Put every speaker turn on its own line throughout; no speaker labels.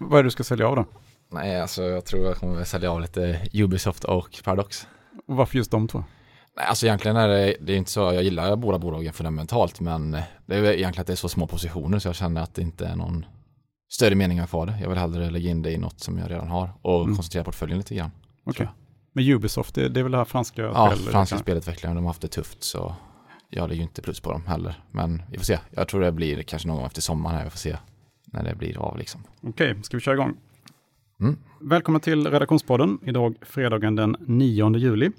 Vad är det du ska sälja av då?
Nej, alltså jag tror jag kommer sälja av lite Ubisoft och Paradox.
Och varför just de två?
Nej, alltså egentligen är det, det är inte så, jag gillar båda bolagen fundamentalt, men det är egentligen att det är så små positioner så jag känner att det inte är någon större mening att få det. Jag vill hellre lägga in det i något som jag redan har och mm. koncentrera portföljen lite grann.
Okej. Okay. Men Ubisoft, det, det är väl det här franska
Ja, spel, franska spelutvecklaren, de har haft det tufft så jag lägger ju inte plus på dem heller. Men vi får se. Jag tror det blir kanske någon gång efter sommaren här, vi får se när det blir av liksom.
Okej, okay, ska vi köra igång? Mm. Välkommen till redaktionspodden. Idag fredagen den 9 juli.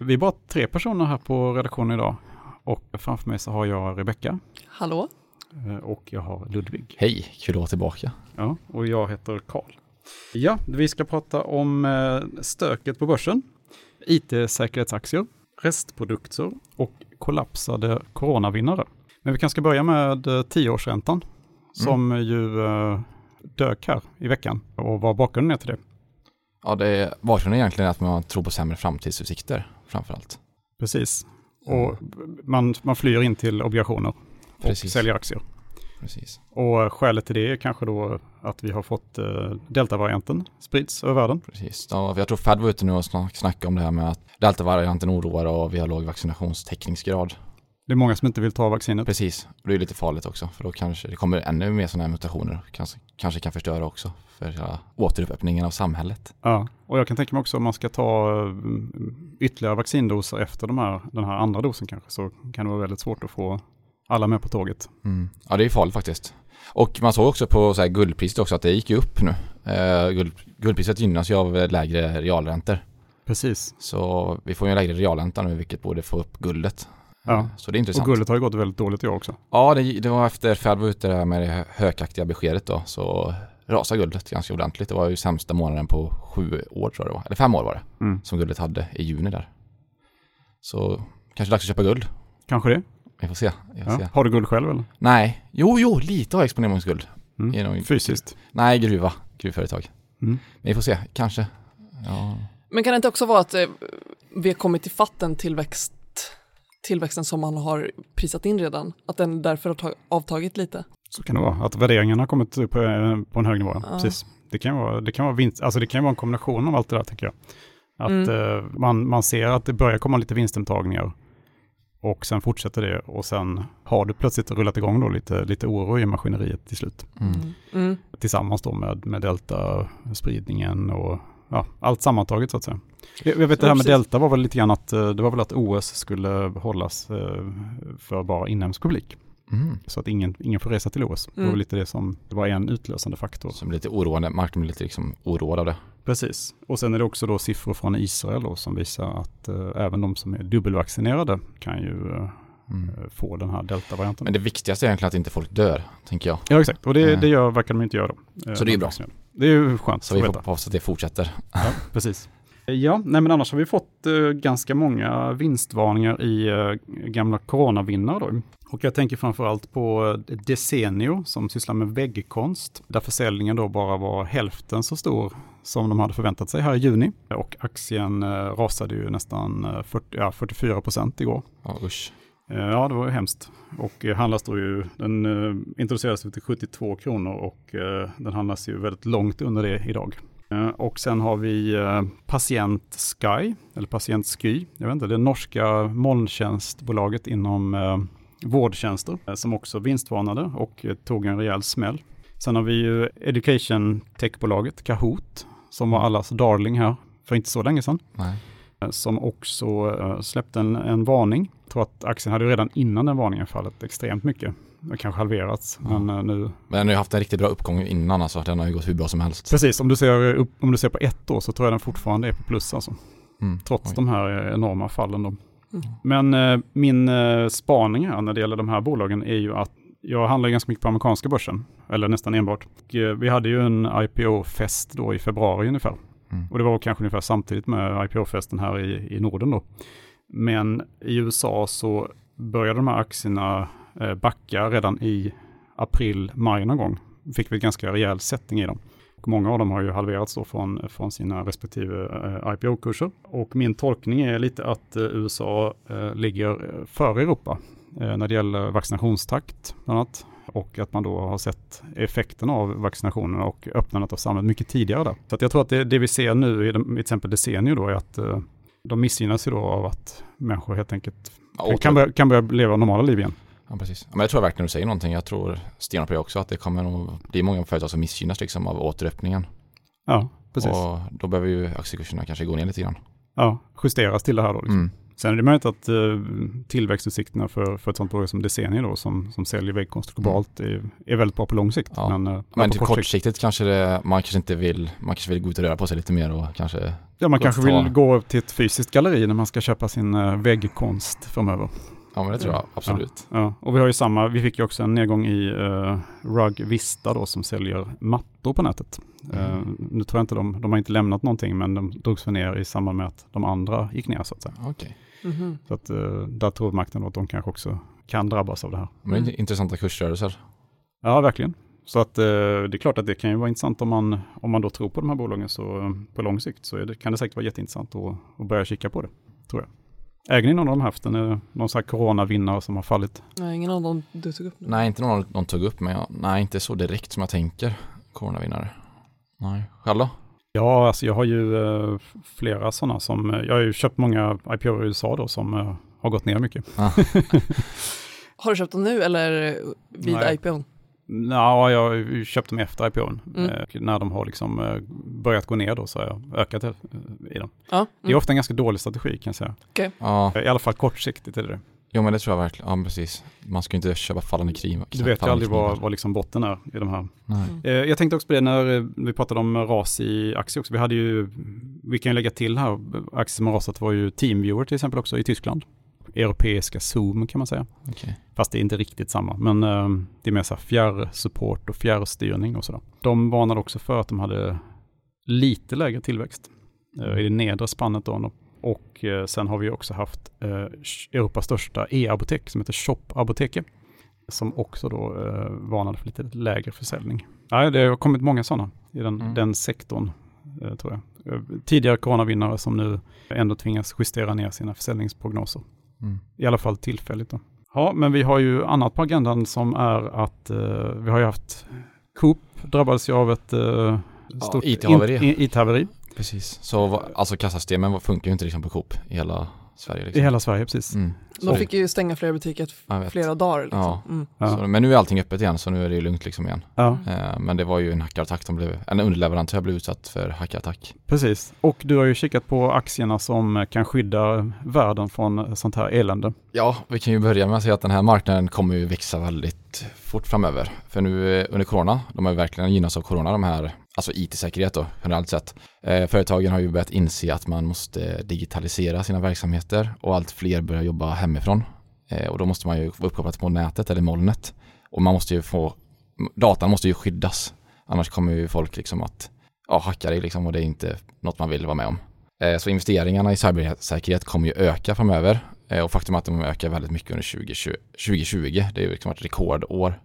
Vi är bara tre personer här på redaktionen idag och framför mig så har jag Rebecka.
Hallå.
Eh, och jag har Ludvig.
Hej, kul att vara tillbaka.
Ja, och jag heter Karl. Ja, vi ska prata om eh, stöket på börsen, it-säkerhetsaktier, restprodukter och kollapsade coronavinnare. Men vi kanske ska börja med eh, tioårsräntan som mm. ju dök här i veckan och vad bakgrunden är till det.
Ja, det är, bakgrunden är egentligen att man tror på sämre framtidsutsikter framförallt.
Precis. Och man, man flyr in till obligationer och Precis. säljer aktier.
Precis.
Och skälet till det är kanske då att vi har fått uh, deltavarianten sprids över världen.
Precis, ja, jag tror Fed var ute nu och snackade om det här med att deltavarianten oroar och vi har låg vaccinationstäckningsgrad.
Det är många som inte vill ta vaccinet.
Precis, och det är lite farligt också för då kanske det kommer ännu mer sådana här mutationer. Kanske, kanske kan förstöra också för ja, återöppningen av samhället.
Ja, och jag kan tänka mig också om man ska ta mm, ytterligare vaccindoser efter de här, den här andra dosen kanske så kan det vara väldigt svårt att få alla med på tåget.
Mm. Ja, det är farligt faktiskt. Och man såg också på så guldpriset också att det gick upp nu. Eh, guld, guldpriset gynnas ju av lägre realräntor.
Precis.
Så vi får ju en lägre realränta nu vilket borde få upp guldet.
Ja, så det är intressant. Och guldet har ju gått väldigt dåligt i år också.
Ja, det, det var efter Fed var ute där med det hökaktiga beskedet då, så rasade guldet ganska ordentligt. Det var ju sämsta månaden på sju år tror jag det var, eller fem år var det, mm. som guldet hade i juni där. Så kanske dags att köpa guld.
Kanske det.
Vi får se. Vi får
ja. se. Har du guld själv eller?
Nej, jo, jo, lite har jag exponeringsguld.
Mm. Genom,
Fysiskt? Nej, gruva, gruvföretag. Mm. Men vi får se, kanske. Ja.
Men kan det inte också vara att eh, vi har kommit till fatten tillväxt tillväxten som man har prisat in redan, att den därför har avtagit lite.
Så kan det vara, att värderingarna har kommit på, på en hög nivå. Ja. Precis. Det kan vara, det kan vara vinst, alltså det kan vara en kombination av allt det där tänker jag. Att mm. uh, man, man ser att det börjar komma lite vinstintagningar och sen fortsätter det och sen har du plötsligt rullat igång då lite, lite oro i maskineriet till slut. Mm. Mm. Tillsammans då med, med delta-spridningen och ja, allt sammantaget så att säga. Jag, jag vet det här med Delta var väl lite grann att eh, det var väl att OS skulle hållas eh, för bara inhemsk publik. Mm. Så att ingen, ingen får resa till OS. Mm. Det var mm. lite det som det var en utlösande faktor.
Som lite oroande, marknaden blir lite liksom oroad av det.
Precis, och sen är det också då siffror från Israel då, som visar att äh, även de som är dubbelvaccinerade kan ju äh, mm. få den här delta-varianten.
Men det viktigaste är egentligen att inte folk dör, tänker jag.
Ja, exakt, och det, det gör, verkar de inte göra
då. Så det är bra.
Det är ju skönt.
Så vi hoppas att det fortsätter.
Ja, precis. Ja, nej men annars har vi fått uh, ganska många vinstvarningar i uh, gamla coronavinnare då. Och jag tänker framförallt på uh, Desenio som sysslar med väggkonst, där försäljningen då bara var hälften så stor som de hade förväntat sig här i juni. Och aktien rasade ju nästan 40, ja, 44 procent igår.
Ja, usch.
Ja, det var ju hemskt. Och handlas då ju, den introducerades till 72 kronor och den handlas ju väldigt långt under det idag. Eh, och sen har vi eh, Patient Sky, eller Patient Sky, jag vet inte, det norska molntjänstbolaget inom eh, vårdtjänster som också vinstvarnade och tog en rejäl smäll. Sen har vi ju Education Tech-bolaget Kahoot som var allas darling här för inte så länge sedan.
Nej.
Som också släppte en, en varning. Jag tror att aktien hade redan innan den varningen fallit extremt mycket kanske halverats. Ja. Men uh, nu... Men
den har ju haft en riktigt bra uppgång innan alltså. Den har ju gått hur bra som helst.
Precis, om du ser, upp, om du ser på ett år så tror jag den fortfarande är på plus alltså. Mm. Trots Oj. de här enorma fallen då. Mm. Men uh, min uh, spaning här när det gäller de här bolagen är ju att jag handlar ganska mycket på amerikanska börsen, eller nästan enbart. Och, vi hade ju en IPO-fest då i februari ungefär. Mm. Och det var kanske ungefär samtidigt med IPO-festen här i, i Norden då. Men i USA så började de här aktierna eh, backa redan i april, maj någon gång. Fick vi ganska rejäl sättning i dem. Och många av dem har ju halverats då från, från sina respektive eh, IPO-kurser. Och min tolkning är lite att eh, USA ligger före Europa när det gäller vaccinationstakt bland annat. och att man då har sett effekten av vaccinationerna och öppnandet av samhället mycket tidigare där. Så att jag tror att det, det vi ser nu i till exempel decennier då är att de missgynnas ju då av att människor helt enkelt ja, kan, börja, kan börja leva normala liv igen.
Ja, precis. Men jag tror verkligen du säger någonting. Jag tror stenhårt på det också, att det kommer nog bli många företag som missgynnas liksom av återöppningen.
Ja, precis.
Och då behöver ju aktiekurserna kanske gå ner lite grann.
Ja, justeras till det här då. Liksom. Mm. Sen är det möjligt att uh, tillväxtutsikterna för, för ett sånt bolag som Desenio då, som, som säljer väggkonst globalt, mm. är, är väldigt bra på lång sikt.
Ja. Men, uh, men på kort kortsiktigt kanske det, man kanske inte vill, man kanske vill gå ut och röra på sig lite mer och kanske
Ja, man kanske ta... vill gå till ett fysiskt galleri när man ska köpa sin uh, väggkonst framöver.
Ja, men det tror jag absolut.
Ja, ja, och vi har ju samma, vi fick ju också en nedgång i uh, Rug Vista då som säljer mattor på nätet. Mm. Uh, nu tror jag inte de, de har inte lämnat någonting men de drogs för ner i samband med att de andra gick ner så att säga.
Okay.
Mm -hmm. Så att uh, där tror marknaden att de kanske också kan drabbas av det här.
Men mm. intressanta kursrörelser.
Ja, verkligen. Så att uh, det är klart att det kan ju vara intressant om man, om man då tror på de här bolagen så på lång sikt så det, kan det säkert vara jätteintressant att, att börja kika på det, tror jag. Äger ni någon av de haft en, någon sån här coronavinnare som har fallit?
Nej, ingen av dem du tog upp? Nu.
Nej, inte någon de tog upp, men jag, nej, inte så direkt som jag tänker coronavinnare. Nej, själv då?
Ja, alltså jag har ju uh, flera sådana som, uh, jag har ju köpt många IPO i USA då som uh, har gått ner mycket. Ah.
har du köpt dem nu eller vid Nej. IPO?
Ja, jag köpte dem efter IPOn. Mm. Eh, när de har liksom eh, börjat gå ner då så har jag ökat eh, i dem. Ja, mm. Det är ofta en ganska dålig strategi kan jag säga.
Okay.
Ja. I alla fall kortsiktigt är det
Jo men det tror jag verkligen, ja precis. Man ska inte köpa fallande krig.
Du vet ju aldrig vad, vad liksom botten är i de här. Mm. Jag tänkte också på det när vi pratade om ras i aktier också. Vi hade ju, vi kan ju lägga till här, aktier som har rasat var ju Teamviewer till exempel också i Tyskland europeiska Zoom kan man säga.
Okay.
Fast det är inte riktigt samma. Men uh, det är mer så här fjärrsupport och fjärrstyrning och sådär. De varnade också för att de hade lite lägre tillväxt uh, i det nedre spannet då. Och uh, sen har vi också haft Europas största e-apotek som heter Shop Apoteke. Som också då varnade för lite lägre försäljning. Ja, det har kommit många sådana i den, mm. den sektorn tror jag. Tidigare coronavinnare som nu ändå tvingas justera ner sina försäljningsprognoser. Mm. I alla fall tillfälligt då. Ja, men vi har ju annat på agendan som är att uh, vi har ju haft Coop drabbades ju av ett uh, stort
ja, IT-haveri.
IT-haveri.
Precis, så alltså kassasystemen funkar ju inte liksom på Coop i hela Sverige. Liksom.
I hela Sverige, precis. Mm.
De fick ju stänga flera butiker flera dagar. Liksom.
Ja. Mm. ja. Så, men nu är allting öppet igen, så nu är det ju lugnt liksom igen.
Ja.
Eh, men det var ju en hackarattack som blev, en underleverantör blev utsatt för hackarattack.
Precis, och du har ju kikat på aktierna som kan skydda världen från sånt här elände.
Ja, vi kan ju börja med att säga att den här marknaden kommer ju växa väldigt fort framöver. För nu eh, under corona, de har ju verkligen gynnats av corona, de här alltså IT-säkerhet då, generellt sett. Eh, företagen har ju börjat inse att man måste digitalisera sina verksamheter och allt fler börjar jobba hemifrån. Eh, och då måste man ju vara uppkopplad på nätet eller molnet. Och man måste ju få, datan måste ju skyddas. Annars kommer ju folk liksom att ja, hacka dig liksom och det är inte något man vill vara med om. Eh, så investeringarna i cybersäkerhet kommer ju öka framöver. Eh, och faktum är att de ökar väldigt mycket under 2020. 2020. Det är ju liksom ett rekordår.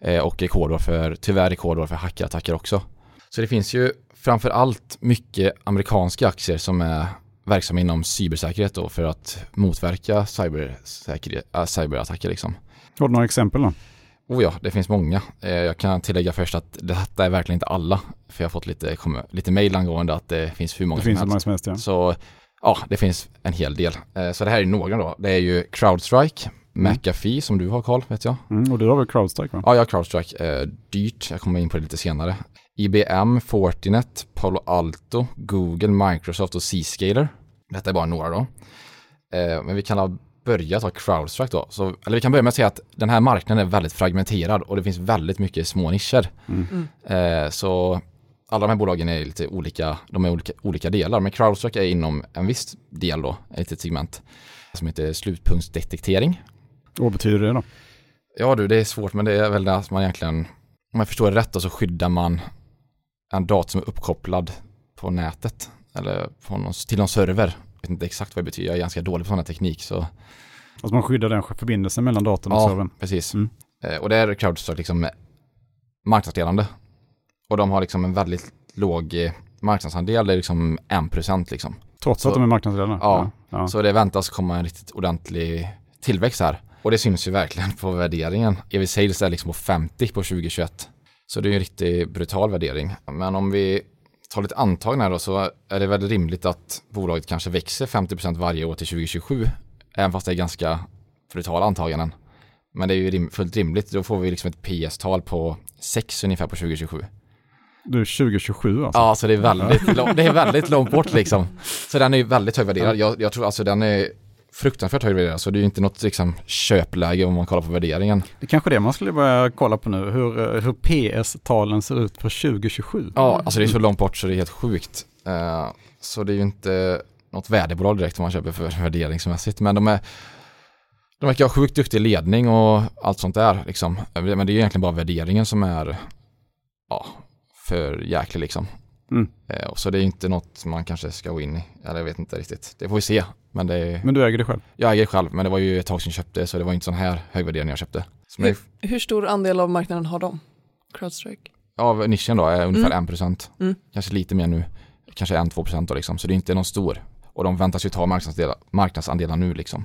Eh, och rekordår för, tyvärr rekordår för hackerattacker också. Så det finns ju framför allt mycket amerikanska aktier som är verksamma inom cybersäkerhet då för att motverka äh, cyberattacker liksom.
Har du några exempel då?
Oh ja, det finns många. Eh, jag kan tillägga först att detta är verkligen inte alla. För jag har fått lite, lite mail angående att det finns hur många
det som finns
helst.
Många som helst ja.
Så ja, det finns en hel del. Eh, så det här är några då. Det är ju Crowdstrike, mm. McAfee som du har Karl, vet jag.
Mm, och du har väl Crowdstrike va?
Ja, jag har Crowdstrike. Eh, dyrt, jag kommer in på det lite senare. IBM, Fortinet, Palo Alto, Google, Microsoft och Zscaler. Detta är bara några då. Eh, men vi kan börja ta Crowdstrike då. Så, eller vi kan börja med att säga att den här marknaden är väldigt fragmenterad och det finns väldigt mycket små nischer. Mm. Eh, så alla de här bolagen är lite olika, de är olika, olika delar. Men Crowdstrike är inom en viss del då, ett litet segment som heter slutpunktsdetektering.
Vad betyder det då?
Ja du, det är svårt men det är väl det att man egentligen, om jag förstår det rätt då, så skyddar man en dator som är uppkopplad på nätet eller på någon, till någon server. Jag vet inte exakt vad det betyder, jag är ganska dålig på sån här teknik. Så.
Alltså man skyddar den förbindelsen mellan datorn och
ja,
servern?
Ja, precis. Mm. Eh, och det är Crowdstrike liksom marknadsledande. Och de har liksom en väldigt låg eh, marknadsandel, det är liksom 1% liksom.
Trots så, att de är marknadsledande?
Ja, ja, så det väntas komma en riktigt ordentlig tillväxt här. Och det syns ju verkligen på värderingen. EV Sales är liksom på 50 på 2021. Så det är en riktigt brutal värdering. Men om vi tar lite här då så är det väldigt rimligt att bolaget kanske växer 50% varje år till 2027. Även fast det är ganska brutala antaganden. Men det är ju rim fullt rimligt. Då får vi liksom ett PS-tal på 6 ungefär på 2027.
Du, 2027 alltså?
Ja, så det är väldigt, det är väldigt långt bort liksom. Så den är ju väldigt högvärderad. Jag, jag tror alltså den är fruktansvärt högvärderad, så det är ju inte något liksom köpläge om man kollar på värderingen.
Det är kanske det man skulle börja kolla på nu, hur, hur PS-talen ser ut för 2027.
Ja, alltså det är så långt bort så det är helt sjukt. Uh, så det är ju inte något värdebolag direkt om man köper för värderingsmässigt, men de är de verkar ha sjukt duktig ledning och allt sånt där liksom. Men det är egentligen bara värderingen som är ja, för jäklig liksom. Mm. Eh, så det är inte något man kanske ska gå in i. Eller jag vet inte riktigt. Det får vi se. Men, det
men du äger det själv?
Jag äger det själv, men det var ju ett tag sedan jag köpte så det var inte sån här hög värdering jag köpte.
Hur, hur, stor andel av marknaden har de? Crowdstrike?
Av nischen då är ungefär mm. 1%. Mm. Kanske lite mer nu. Kanske 1-2% då liksom. Så det är inte någon stor. Och de väntas ju ta marknadsandelar, marknadsandelar nu liksom.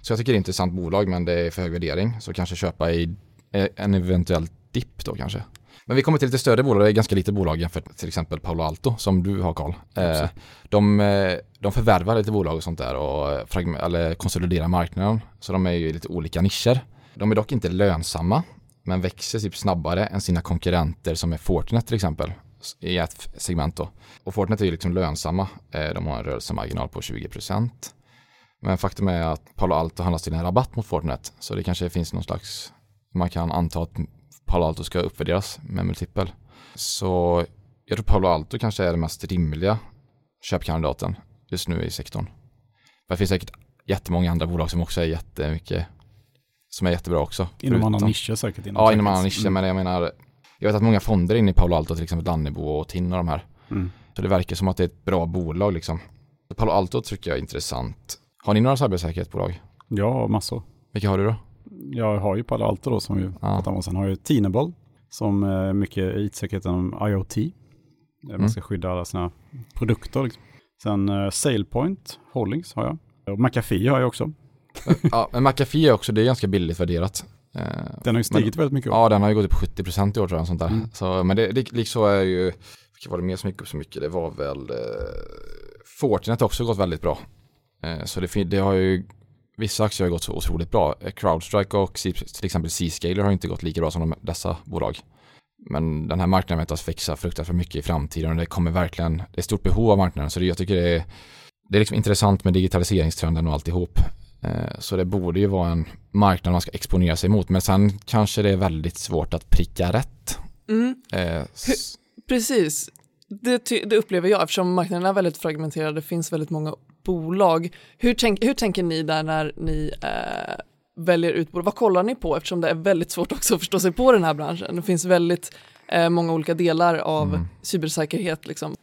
Så jag tycker det är ett intressant bolag men det är för hög värdering. Så kanske köpa i eh, en eventuell dipp då kanske. Men vi kommer till lite större bolag, det är ganska lite bolag jämfört till exempel Paolo Alto som du har Karl. Eh, de, eh, de förvärvar lite bolag och sånt där och eller konsoliderar marknaden. Så de är ju lite olika nischer. De är dock inte lönsamma men växer typ snabbare än sina konkurrenter som är Fortinet till exempel i ett segment då. Och Fortinet är ju liksom lönsamma. De har en rörelsemarginal på 20%. Men faktum är att Palo Alto handlas till en rabatt mot Fortinet. Så det kanske finns någon slags, man kan anta att Palo Alto ska uppvärderas med multipel. Så jag tror Palo Alto kanske är den mest rimliga köpkandidaten just nu i sektorn. För det finns säkert jättemånga andra bolag som också är jättemycket, som är jättebra också.
Inom andra nischer säkert?
Inom ja, inom andra nischer, mm. men jag menar, jag vet att många fonder är inne i Palo Alto, till exempel Lannebo och TIN och de här. Mm. Så det verkar som att det är ett bra bolag liksom. Palo Alto tycker jag är intressant har ni några cybersäkerhetsbolag?
Ja, massor.
Vilka har du då?
Jag har ju Palo Alto då som vi ja. pratade om. Sen har jag ju Tinable som är mycket it-säkerhet inom IoT. Mm. Man ska skydda alla sina produkter. Liksom. Sen uh, SailPoint Holdings har jag. Och McAfee har jag också.
ja, men McAfee är också, det är ganska billigt värderat.
Eh, den har ju stigit men, väldigt mycket.
Ja, den har ju gått upp 70% i år tror jag. Sånt där. Mm. Så, men det, det, liksom är ju, vilka var det mer som gick upp så mycket? Det var väl eh, Fortinet har också gått väldigt bra. Eh, så det, det, har ju, vissa aktier har gått så otroligt bra. Crowdstrike och till exempel C-Scaler har inte gått lika bra som de, dessa bolag. Men den här marknaden väntas växa fruktansvärt mycket i framtiden och det kommer verkligen, det är stort behov av marknaden. Så det, jag tycker det är, det är liksom intressant med digitaliseringstrenden och alltihop. Eh, så det borde ju vara en marknad man ska exponera sig mot. Men sen kanske det är väldigt svårt att pricka rätt. Mm.
Eh, Precis. Det, det, upplever jag eftersom marknaden är väldigt fragmenterad. Det finns väldigt många bolag. Hur, tänk, hur tänker ni där när ni eh, väljer ut bolag? Vad kollar ni på eftersom det är väldigt svårt också att förstå sig på den här branschen? Det finns väldigt eh, många olika delar av mm. cybersäkerhet. Liksom.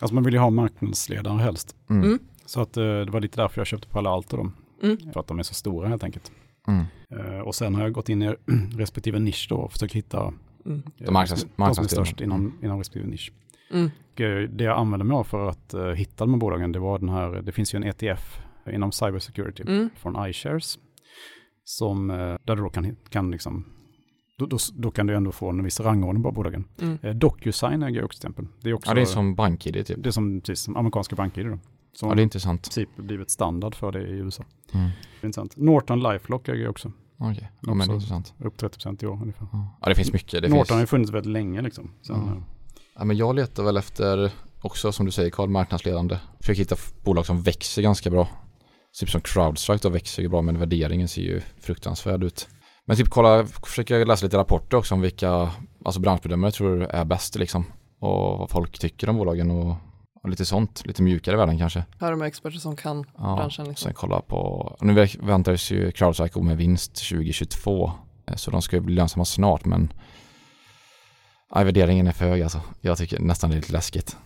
Alltså man vill ju ha marknadsledare helst. Mm. Mm. Så att, eh, det var lite därför jag köpte Palo Alto dem. Mm. För att de är så stora helt enkelt. Mm. Eh, och sen har jag gått in i respektive nisch då och försökt hitta
mm. de, marknads,
de som är störst inom, inom respektive nisch. Mm. Eh, det jag använde mig av för att uh, hitta de här bolagen, det var den här, det finns ju en ETF inom cybersecurity mm. från iShares. Som, uh, där du då kan, kan liksom, då, då, då, kan du ändå få en viss rangordning på bolagen. Mm. Uh, DocuSign äger också till exempel.
Det är, också, ja, det är som BankID typ.
Det är som, precis, som amerikanska BankID då.
Som ja, det är intressant.
Som typ blivit standard för det i USA. Mm. Det är intressant. Norton LifeLock äger också.
Okej, okay. ja, men det är intressant.
Upp 30% i år ungefär.
Ja, det finns mycket. Det
Norton
finns...
har ju funnits väldigt länge liksom. Sen,
Ja, men jag letar väl efter, också som du säger Karl, marknadsledande. Försöker hitta bolag som växer ganska bra. Typ som Crowdstrike då växer ju bra men värderingen ser ju fruktansvärd ut. Men typ kolla, försöka läsa lite rapporter också om vilka alltså branschbedömare tror är bäst liksom. Och vad folk tycker om bolagen och, och lite sånt, lite mjukare värden kanske.
Höra med experter som kan ja, branschen. Liksom.
Sen kolla på, nu väntar ju Crowdstrike med vinst 2022. Så de ska ju bli lönsamma snart men Ja, värderingen är för hög alltså. Jag tycker nästan det är lite läskigt.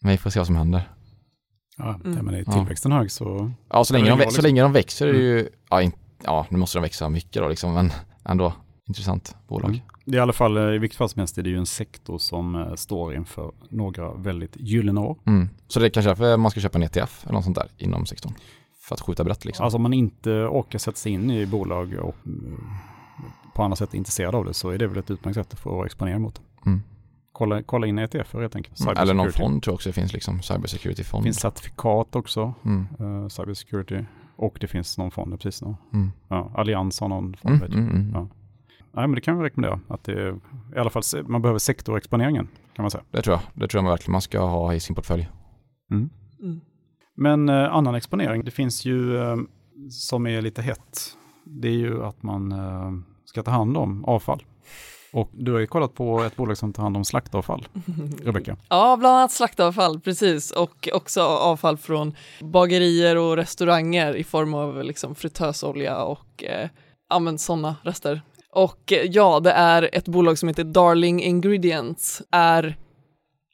Men vi får se vad som händer.
Ja, mm. men är tillväxten ja. hög så...
Ja, så länge, de, liksom. så länge de växer är det ju, mm. ja, in, ja, nu måste de växa mycket då liksom, men ändå intressant bolag. Mm.
Det är i alla fall, i vilket fall som helst, är det ju en sektor som uh, står inför några väldigt gyllene år.
Mm. Så det är kanske därför man ska köpa en ETF eller något sånt där inom sektorn? för att skjuta brett liksom.
Alltså om man inte orkar sätta sig in i bolag och mm, på andra sätt är intresserad av det så är det väl ett utmärkt sätt att få exponera mot det. Mm. Kolla, kolla in ETF helt enkelt.
Mm. Eller någon fond tror jag också det finns, liksom cybersecurity-fond.
Det finns certifikat också, mm. uh, cybersecurity. Och det finns någon fond, precis. Någon. Mm. Ja, Allians har någon fond. Mm, mm, mm, ja. Nej, men det kan vi rekommendera. Att det, I alla fall, man behöver sektorexponeringen kan man säga.
Det tror jag. Det tror jag verkligen man ska ha i sin portfölj. Mm.
Mm. Men eh, annan exponering, det finns ju eh, som är lite hett. Det är ju att man eh, ska ta hand om avfall. Och du har ju kollat på ett bolag som tar hand om slaktavfall, Rebecka.
Ja, bland annat slaktavfall, precis. Och också avfall från bagerier och restauranger i form av liksom fritösolja och eh, ja, sådana rester. Och eh, ja, det är ett bolag som heter Darling Ingredients, är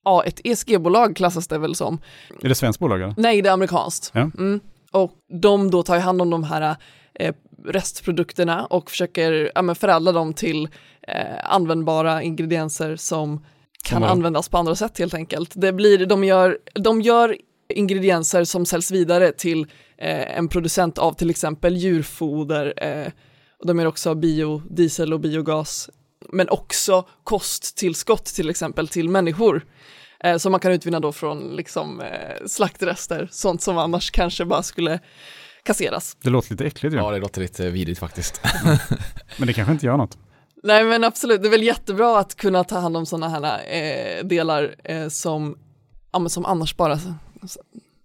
ja, ett ESG-bolag klassas det väl som.
Är det svenskt bolag? Eller?
Nej, det är amerikanskt. Ja. Mm. Och de då tar hand om de här eh, restprodukterna och försöker ja, förädla dem till eh, användbara ingredienser som kan mm. användas på andra sätt helt enkelt. Det blir, de, gör, de gör ingredienser som säljs vidare till eh, en producent av till exempel djurfoder. Eh, och de gör också biodiesel och biogas, men också kosttillskott till exempel till människor eh, som man kan utvinna då från liksom, eh, slaktrester, sånt som annars kanske bara skulle kasseras.
Det låter lite äckligt
ju. Ja, det låter lite vidrigt faktiskt.
men det kanske inte gör något.
Nej men absolut, det är väl jättebra att kunna ta hand om sådana här eh, delar eh, som, ja, som annars bara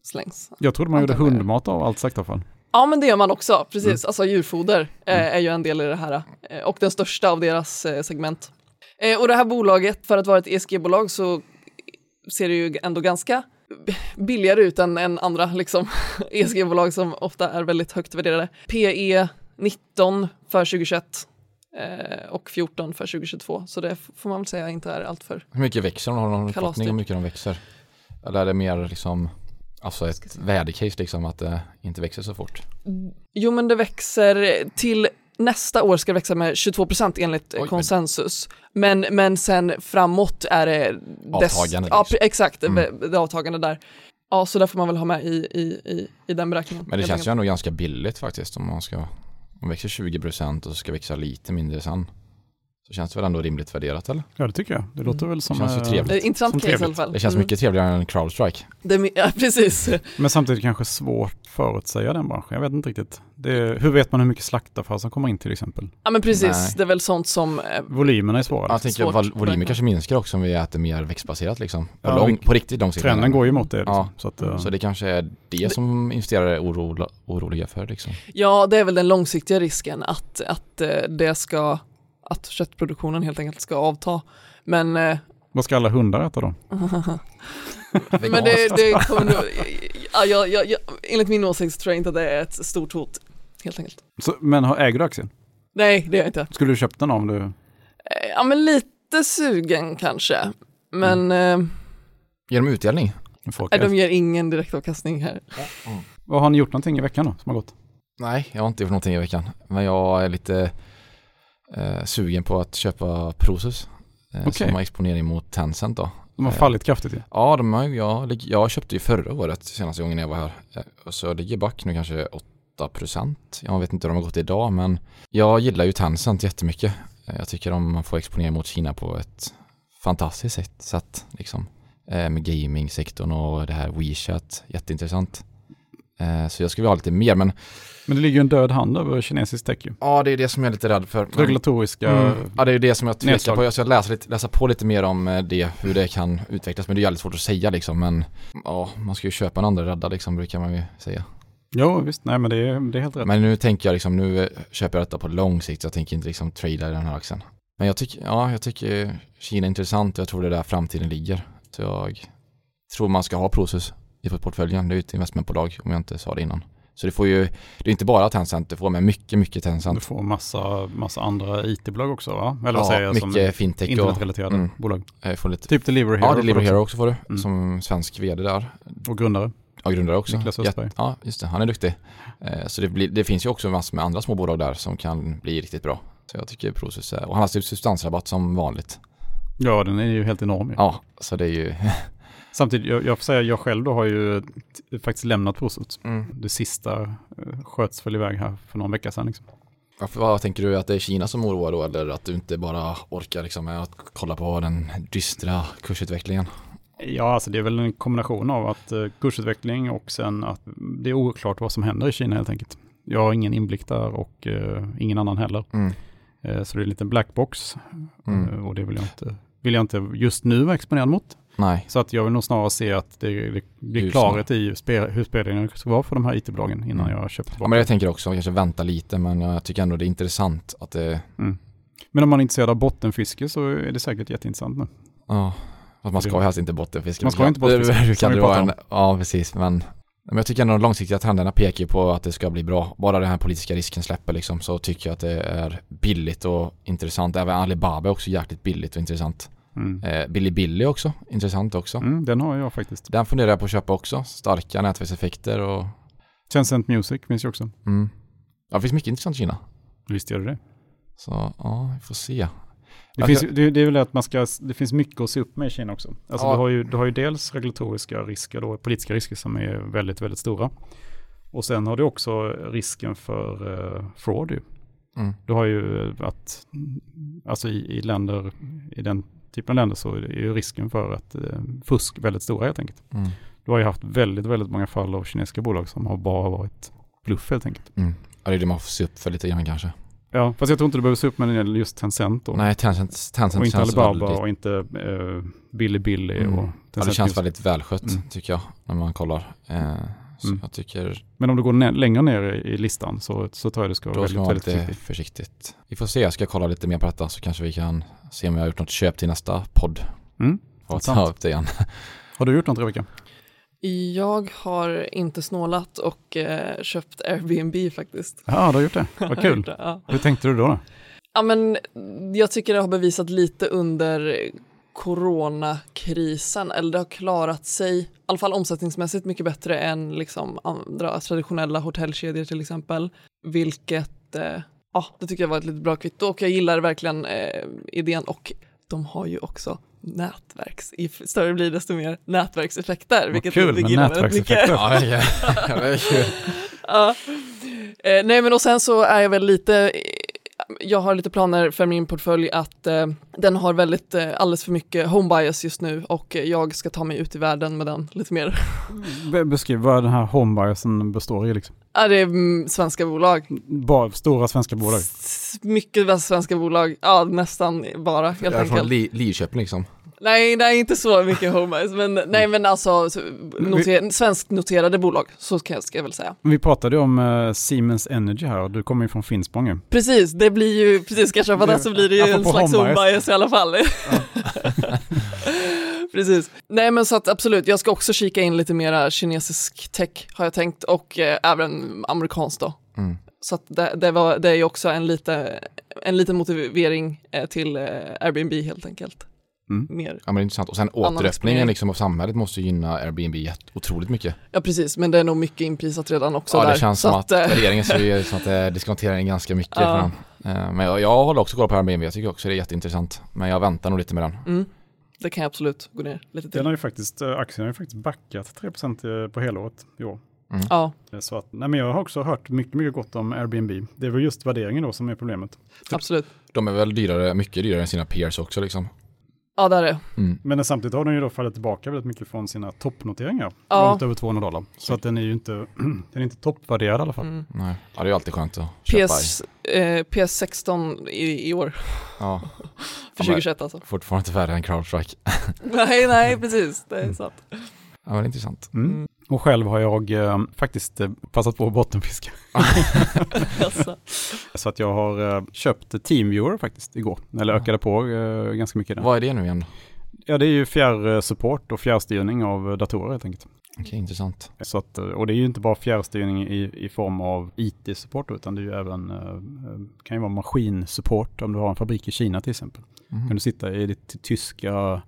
slängs.
Jag trodde man gjorde hundmat av allt slaktavfall.
Ja men det gör man också, precis. Mm. Alltså djurfoder eh, mm. är ju en del i det här eh, och den största av deras eh, segment. Eh, och det här bolaget, för att vara ett ESG-bolag så ser det ju ändå ganska billigare ut än, än andra liksom, ESG-bolag som ofta är väldigt högt värderade. PE 19 för 2021 eh, och 14 för 2022. Så det får man väl säga inte är allt för
Hur mycket växer de? Har någon uppfattning om hur mycket de växer? Eller är det mer liksom Alltså ett värdecase liksom att det inte växer så fort.
Jo men det växer till nästa år ska det växa med 22 procent enligt Oj, konsensus. Men, men sen framåt är det...
Avtagande.
Ja, exakt, mm. det avtagande där. Ja, så där får man väl ha med i, i, i, i den beräkningen.
Men det känns ju ändå ganska billigt faktiskt om man ska, om växer 20 procent och så ska växa lite mindre sen. Så känns det väl ändå rimligt värderat eller?
Ja det tycker jag. Det låter väl som... Det
känns ju trevligt.
Intressant case i alla fall.
Det känns mycket trevligare än Crowdstrike.
Det, ja precis.
Men samtidigt kanske svårt förutsäga den branschen. Jag vet inte riktigt. Det, hur vet man hur mycket slaktavfall som kommer in till exempel?
Ja men precis, Nej. det är väl sånt som... Eh,
Volymerna är svåra.
Jag tänker svårt. volymer kanske minskar också om vi äter mer växtbaserat liksom. På, ja, lång, på riktigt långsiktigt.
Trenden går ju mot det. Liksom.
Ja. Så, att, uh... så det kanske är det som investerare är oro, oroliga för liksom.
Ja, det är väl den långsiktiga risken att, att eh, det ska att köttproduktionen helt enkelt ska avta. Men... Eh,
Vad ska alla hundar äta då?
men det, det kommer nog, ja, jag, jag, jag, enligt min åsikt tror jag inte att det är ett stort hot, helt enkelt.
Så, men äger du aktien?
Nej, det gör jag inte.
Skulle du köpt den om du? Eh,
ja, men lite sugen kanske. Men... Mm. Eh,
ger de utdelning?
Nej, de ger ingen direktavkastning här.
Mm. Vad har ni gjort någonting i veckan då, som har gått?
Nej, jag har inte gjort någonting i veckan. Men jag är lite eh, sugen på att köpa Prosus. Eh, okay. Som har exponering mot Tencent då.
De har fallit kraftigt ju.
Ja, de har, jag, jag köpte ju förra året senaste gången jag var här. Eh, så ligger back nu kanske 8%. Jag vet inte hur de har gått idag men jag gillar ju Tencent jättemycket. Eh, jag tycker de får exponering mot Kina på ett fantastiskt sätt. sätt liksom. Med gamingsektorn och det här WeChat, jätteintressant. Så jag skulle vilja ha lite mer men
men det ligger ju en död hand över kinesisk tech ju.
Ja, det är det som jag är lite rädd för.
Regulatoriska mm.
Ja, det är det som jag tvekar nedslag. på. Jag ska läsa, lite, läsa på lite mer om eh, det, hur det kan utvecklas. Men det är jävligt svårt att säga liksom. Men ja, man ska ju köpa en andra rädda liksom, brukar man ju säga.
Jo, visst. Nej, men det är, det är helt rätt.
Men nu tänker jag liksom, nu köper jag detta på lång sikt. Jag tänker inte liksom trada den här aktien. Men jag tycker, ja, jag tycker Kina är intressant. Jag tror det är där framtiden ligger. Så jag tror man ska ha Prosus i portföljen. Det är ett investmentbolag om jag inte sa det innan. Så det får ju, det är inte bara Tencent, du får med mycket, mycket Tencent.
Du får massa, massa andra IT-bolag också va? Eller
ja, säger jag, mycket fintech
internetrelaterade mm, bolag.
lite,
typ Delivery Hero.
Ja, Delivery Hero också får du, mm. som svensk vd där.
Och grundare.
Ja, grundare också.
Niklas Östberg.
Ja, just det, han är duktig. Eh, så det, blir, det finns ju också massor med andra små bolag där som kan bli riktigt bra. Så jag tycker Prosus är, och han har substansrabatt som vanligt.
Ja, den är ju helt enorm.
Ja, så det är ju
Samtidigt, jag, jag får säga, jag själv då har ju faktiskt lämnat Prosut. Mm. Det sista eh, sköts väl iväg här för någon vecka sedan. Liksom.
Varför, vad tänker du att det är Kina som oroar då eller att du inte bara orkar liksom med att kolla på den dystra kursutvecklingen?
Ja, alltså det är väl en kombination av att uh, kursutveckling och sen att det är oklart vad som händer i Kina helt enkelt. Jag har ingen inblick där och uh, ingen annan heller. Mm. Uh, så det är en liten blackbox mm. och det vill jag, inte, vill jag inte just nu vara exponerad mot.
Nej.
Så att jag vill nog snarare se att det, det blir klarhet i spel, hur spelreglerna ska vara för de här it-bolagen innan mm. jag köper tillbaka.
Ja, men jag tänker också kanske vänta lite men jag tycker ändå det är intressant att det... Mm.
Men om man är intresserad av bottenfiske så är det säkert jätteintressant nu.
Ja, fast man ska ju helst inte bottenfiska.
Man ska inte bottenfiska.
kan det vara en, ja, precis. Men, men jag tycker ändå de långsiktiga trenderna pekar på att det ska bli bra. Bara den här politiska risken släpper liksom så tycker jag att det är billigt och intressant. Även Alibaba är också jäkligt billigt och intressant. Mm. Eh, Billy Billy också, intressant också.
Mm, den har jag faktiskt.
Den funderar jag på att köpa också. Starka nätverkseffekter och...
Tencent Music finns ju också.
Mm. Ja, det finns mycket intressant i Kina.
Visst gör det det.
Så ja, vi får se.
Det, finns, det, det är väl att man ska, det finns mycket att se upp med i Kina också. Alltså ja. du, har ju, du har ju dels regulatoriska risker, då, politiska risker som är väldigt, väldigt stora. Och sen har du också risken för uh, fraud. Mm. Du har ju att, alltså i, i länder, i den typen av länder så är ju risken för att eh, fusk väldigt stora helt enkelt. Mm. Du har ju haft väldigt, väldigt många fall av kinesiska bolag som har bara varit bluff helt enkelt.
Mm. Ja, det är det man får se upp för lite grann kanske.
Ja, fast jag tror inte du behöver se upp med den just Tencent då.
Nej, Tencent, Tencent
Och inte Alibaba väldigt... och inte uh, Billy Billy mm. och
Tencent. Ja, det känns just. väldigt välskött mm. tycker jag när man kollar. Uh, mm. jag tycker...
Men om du går ner, längre ner i listan så, så tror jag du ska vara väldigt, väldigt
försiktigt. försiktigt. Vi får se, jag ska kolla lite mer på detta så kanske vi kan se om jag har gjort något köp till nästa podd.
Mm.
Och ta upp det igen.
Har du gjort något Rebecka?
Jag har inte snålat och eh, köpt Airbnb faktiskt.
Ja, du har gjort det. Vad kul. det, ja. Hur tänkte du då, då?
Ja, men jag tycker det har bevisat lite under coronakrisen, eller det har klarat sig, i alla fall omsättningsmässigt mycket bättre än liksom andra traditionella hotellkedjor till exempel. Vilket, eh, ja, det tycker jag var ett lite bra kvitto och jag gillar verkligen eh, idén och de har ju också nätverks, i större blir desto mer nätverkseffekter.
Vilket kul med nätverkseffekter.
ja, ja. Eh, nej men och sen så är jag väl lite jag har lite planer för min portfölj att eh, den har väldigt eh, alldeles för mycket home bias just nu och jag ska ta mig ut i världen med den lite mer.
Beskriv vad den här home biasen består i liksom.
Ja, det är mm, svenska bolag.
Bara stora svenska bolag?
S mycket svenska bolag, ja nästan bara helt enkelt. Från
Lidköping liksom?
Nej, nej inte så mycket homers, men nej men alltså noter, svensk noterade bolag, så ska jag, ska jag väl säga.
Vi pratade ju om uh, Siemens Energy här och du kommer ju från Finspång
Precis, det blir ju, precis ska jag köpa det så blir det ju en slags home i alla fall. precis. Nej men så att absolut, jag ska också kika in lite mera kinesisk tech har jag tänkt och eh, även amerikanskt då. Mm. Så att det, det, var, det är ju också en, lite, en liten motivering eh, till eh, Airbnb helt enkelt.
Mm. Mer ja, men intressant. Och sen återöppningen liksom av samhället måste gynna Airbnb otroligt mycket.
Ja precis, men det är nog mycket inprisat redan också
Ja,
där.
det känns som att, att regeringen ser som att det diskonterar in ganska mycket. Ja. Eh, men jag, jag håller också koll på Airbnb, jag tycker också det är jätteintressant. Men jag väntar nog lite med den.
Mm. Det kan jag absolut gå ner lite till.
Den har ju faktiskt, eh, aktien har ju faktiskt backat 3% på helåret i år.
Mm. Ja.
Så att, nej men jag har också hört mycket, mycket gott om Airbnb. Det är väl just värderingen då som är problemet.
Absolut.
De är väl dyrare, mycket dyrare än sina peers också liksom.
Ja, det är det.
Mm. Men samtidigt har den ju då fallit tillbaka väldigt mycket från sina toppnoteringar. Ja. Långt över 200 dollar. Så att den är ju inte, den är inte toppvärderad i alla fall. Mm.
Nej, ja, det är ju alltid skönt att
PS, köpa eh, PS16 i, i år. Ja. För 2021 alltså.
Fortfarande inte värre än CrowdStrike.
nej, nej, precis. Det är sant.
Ja, men intressant.
Mm. mm. Och själv har jag eh, faktiskt eh, passat på att bottenfiska. Så att jag har eh, köpt TeamViewer faktiskt igår, eller ökade på eh, ganska mycket. Där.
Vad är det nu igen?
Ja, det är ju fjärrsupport och fjärrstyrning av datorer helt enkelt.
Okej, okay, intressant.
Så att, eh, och det är ju inte bara fjärrstyrning i, i form av IT-support utan det är ju även, eh, kan ju vara maskinsupport om du har en fabrik i Kina till exempel. Mm. Kan du sitta i ditt tyska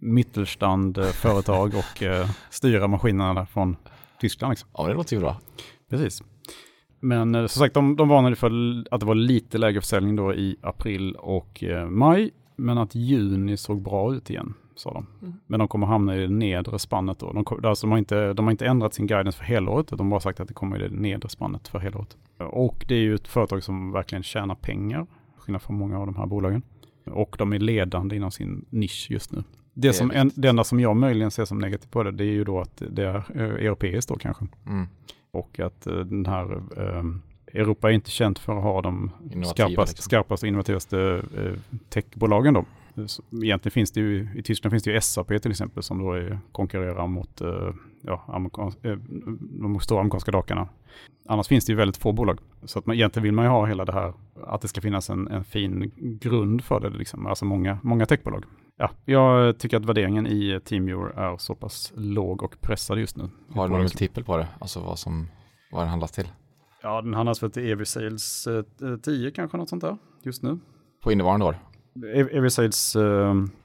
Mittelstand-företag och eh, styra maskinerna från Tyskland. Liksom.
Ja, det låter ju bra.
Precis. Men eh, som sagt, de, de varnade för att det var lite lägre försäljning då i april och eh, maj, men att juni såg bra ut igen. sa de. Mm. Men de kommer hamna i det nedre spannet då. De, alltså de, har inte, de har inte ändrat sin guidance för helåret, de har bara sagt att det kommer i det nedre spannet för helåret. Och det är ju ett företag som verkligen tjänar pengar, skillnad från många av de här bolagen. Och de är ledande inom sin nisch just nu. Det, som en, det enda som jag möjligen ser som negativt på det, det är ju då att det är eh, europeiskt då kanske. Mm. Och att eh, den här eh, Europa är inte känt för att ha de skarpast, liksom. skarpaste innovativaste eh, techbolagen då. Egentligen finns det ju, i Tyskland finns det ju SAP till exempel som då är, konkurrerar mot ja, de stora amerikanska dagarna. Annars finns det ju väldigt få bolag. Så att man, egentligen vill man ju ha hela det här, att det ska finnas en, en fin grund för det, liksom. alltså många, många techbolag. Ja, jag tycker att värderingen i TeamViewer är så pass låg och pressad just nu.
Har du någon multipel på det? Alltså vad som, vad den handlas till?
Ja, den handlas väl till EV Sales 10 eh, kanske något sånt där just nu.
På innevarande år?
EV Sales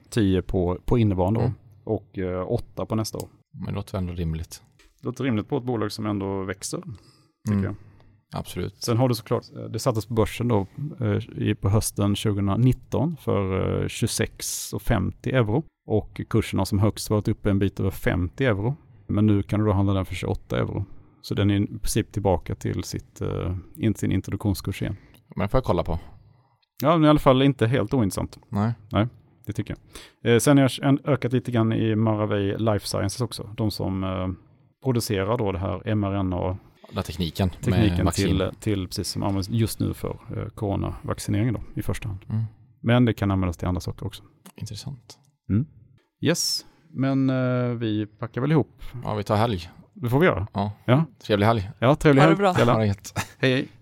10 på, på innevarande mm. år och 8 eh, på nästa år.
Men det låter ändå rimligt.
Det låter rimligt på ett bolag som ändå växer, tycker mm. jag.
Absolut.
Sen har du såklart, eh, det sattes på börsen då på hösten 2019 för 26,50 euro. Och kursen har som högst varit uppe en bit över 50 euro. Men nu kan du då handla den för 28 euro. Så den är i princip tillbaka till sitt, sin introduktionskurs igen.
Men får jag kolla på.
Ja, men i alla fall inte helt ointressant.
Nej.
Nej, det tycker jag. Eh, sen har jag ökat lite grann i Maravej Life Sciences också. De som eh, producerar då det här mRNA
den tekniken,
tekniken till, till, precis som används just nu för eh, coronavaccineringen då i första hand. Mm. Men det kan användas till andra saker också.
Intressant.
Mm. Yes, men eh, vi packar väl ihop.
Ja, vi tar helg.
Det får vi göra.
Ja. ja. Trevlig helg.
Ja, trevlig helg.
Ha det bra.
Hej,
hej.